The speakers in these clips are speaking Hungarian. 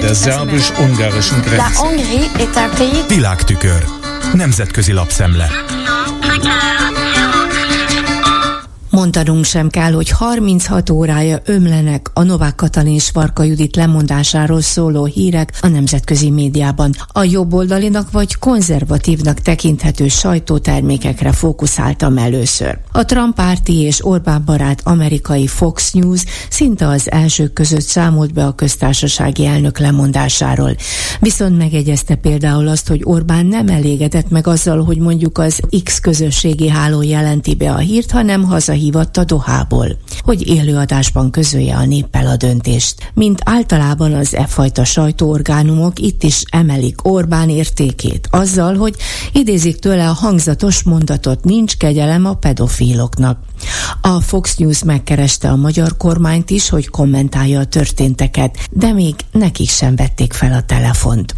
Der szerbus-ungarischen Grenze. Világtükör. Nemzetközi lapszemle. Mondanunk sem kell, hogy 36 órája ömlenek a Novák Katalin és Varka Judit lemondásáról szóló hírek a nemzetközi médiában. A jobboldalinak vagy konzervatívnak tekinthető sajtótermékekre fókuszáltam először. A Trump párti és Orbán barát amerikai Fox News szinte az elsők között számolt be a köztársasági elnök lemondásáról. Viszont megegyezte például azt, hogy Orbán nem elégedett meg azzal, hogy mondjuk az X közösségi háló jelenti be a hírt, hanem haza hívatta Dohából, hogy élőadásban közölje a néppel a döntést. Mint általában az e fajta sajtóorgánumok itt is emelik Orbán értékét, azzal, hogy idézik tőle a hangzatos mondatot, nincs kegyelem a pedofiloknak. A Fox News megkereste a magyar kormányt is, hogy kommentálja a történteket, de még nekik sem vették fel a telefont.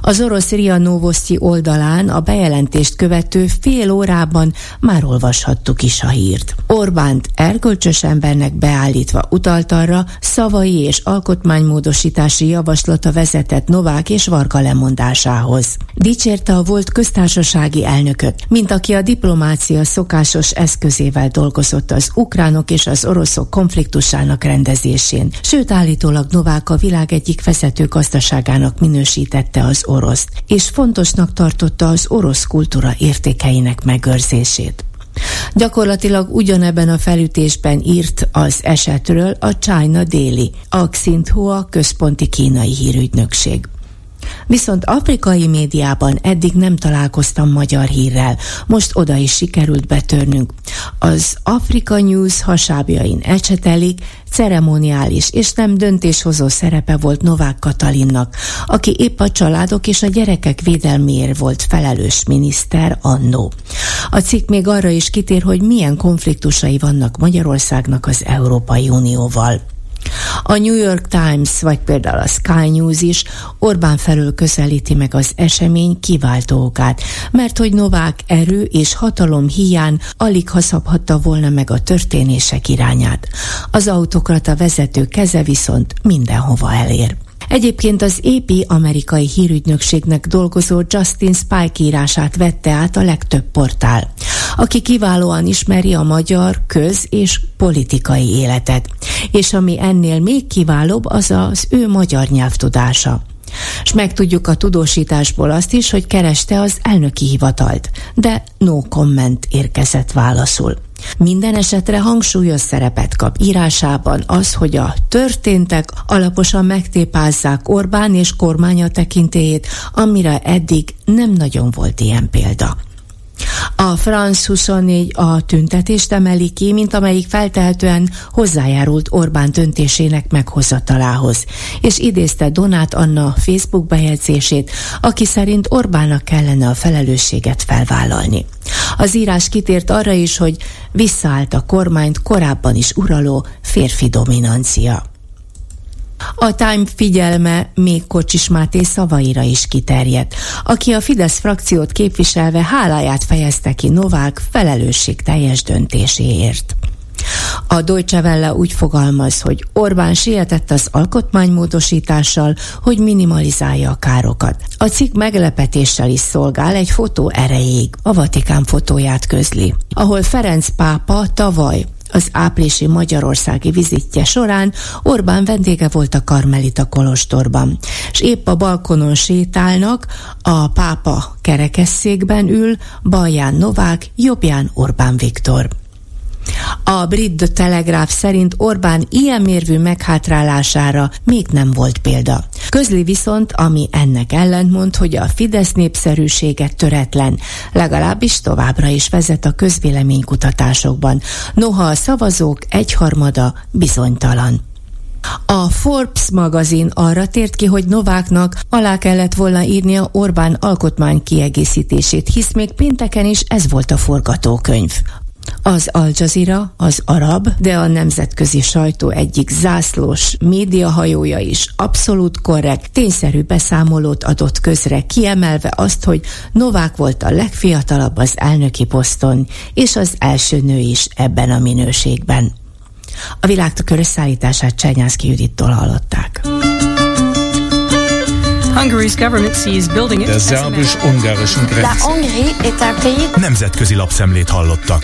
Az orosz Ria Novosti oldalán a bejelentést követő fél órában már olvashattuk is a hírt. Orbánt erkölcsös embernek beállítva utalt arra, szavai és alkotmánymódosítási javaslata vezetett Novák és Varga lemondásához. Dicsérte a volt köztársasági elnököt, mint aki a diplomácia szokásos eszközével dolgozott az ukránok és az oroszok konfliktusának rendezésén, sőt állítólag Novák a világ egyik vezető gazdaságának minősítette az oroszt, és fontosnak tartotta az orosz kultúra értékeinek megőrzését. Gyakorlatilag ugyanebben a felütésben írt az esetről a China Daily, a Xinhua központi kínai hírügynökség. Viszont afrikai médiában eddig nem találkoztam magyar hírrel, most oda is sikerült betörnünk. Az Afrika News hasábjain ecsetelik, ceremoniális és nem döntéshozó szerepe volt Novák Katalinnak, aki épp a családok és a gyerekek védelméért volt felelős miniszter annó. A cikk még arra is kitér, hogy milyen konfliktusai vannak Magyarországnak az Európai Unióval. A New York Times, vagy például a Sky News is Orbán felől közelíti meg az esemény kiváltó okát, mert hogy Novák erő és hatalom hiány alig haszabhatta volna meg a történések irányát. Az autokrata vezető keze viszont mindenhova elér. Egyébként az AP amerikai hírügynökségnek dolgozó Justin Spike írását vette át a legtöbb portál, aki kiválóan ismeri a magyar köz- és politikai életet. És ami ennél még kiválóbb, az az ő magyar nyelvtudása. És megtudjuk a tudósításból azt is, hogy kereste az elnöki hivatalt, de no comment érkezett válaszul. Minden esetre hangsúlyos szerepet kap írásában az, hogy a történtek alaposan megtépázzák Orbán és kormánya tekintélyét, amire eddig nem nagyon volt ilyen példa. A France 24 a tüntetést emeli ki, mint amelyik feltehetően hozzájárult Orbán döntésének meghozatalához, és idézte Donát Anna Facebook bejegyzését, aki szerint Orbánnak kellene a felelősséget felvállalni. Az írás kitért arra is, hogy visszaállt a kormányt korábban is uraló férfi dominancia. A Time figyelme még Kocsis Máté szavaira is kiterjedt, aki a Fidesz frakciót képviselve háláját fejezte ki Novák felelősség teljes döntéséért. A Deutsche Welle úgy fogalmaz, hogy Orbán sietett az alkotmánymódosítással, hogy minimalizálja a károkat. A cikk meglepetéssel is szolgál egy fotó erejéig. A Vatikán fotóját közli, ahol Ferenc pápa tavaly az áprilisi magyarországi vizitje során Orbán vendége volt a Karmelita Kolostorban, és épp a balkonon sétálnak, a pápa kerekesszékben ül, balján Novák, jobbján Orbán Viktor. A brit The Telegraph szerint Orbán ilyen mérvű meghátrálására még nem volt példa. Közli viszont, ami ennek ellentmond, hogy a Fidesz népszerűsége töretlen, legalábbis továbbra is vezet a közvéleménykutatásokban, noha a szavazók egyharmada bizonytalan. A Forbes magazin arra tért ki, hogy Nováknak alá kellett volna írnia Orbán alkotmány kiegészítését, hisz még pénteken is ez volt a forgatókönyv. Az Al Jazeera, az arab, de a nemzetközi sajtó egyik zászlós médiahajója is abszolút korrekt, tényszerű beszámolót adott közre, kiemelve azt, hogy Novák volt a legfiatalabb az elnöki poszton, és az első nő is ebben a minőségben. A világtükör összeállítását Csernyászki Judittól hallották. Hungary's government sees building it. Der ungarischen Grenze. La Hongrie est un pays. Nemzetközi lapszemlét hallottak.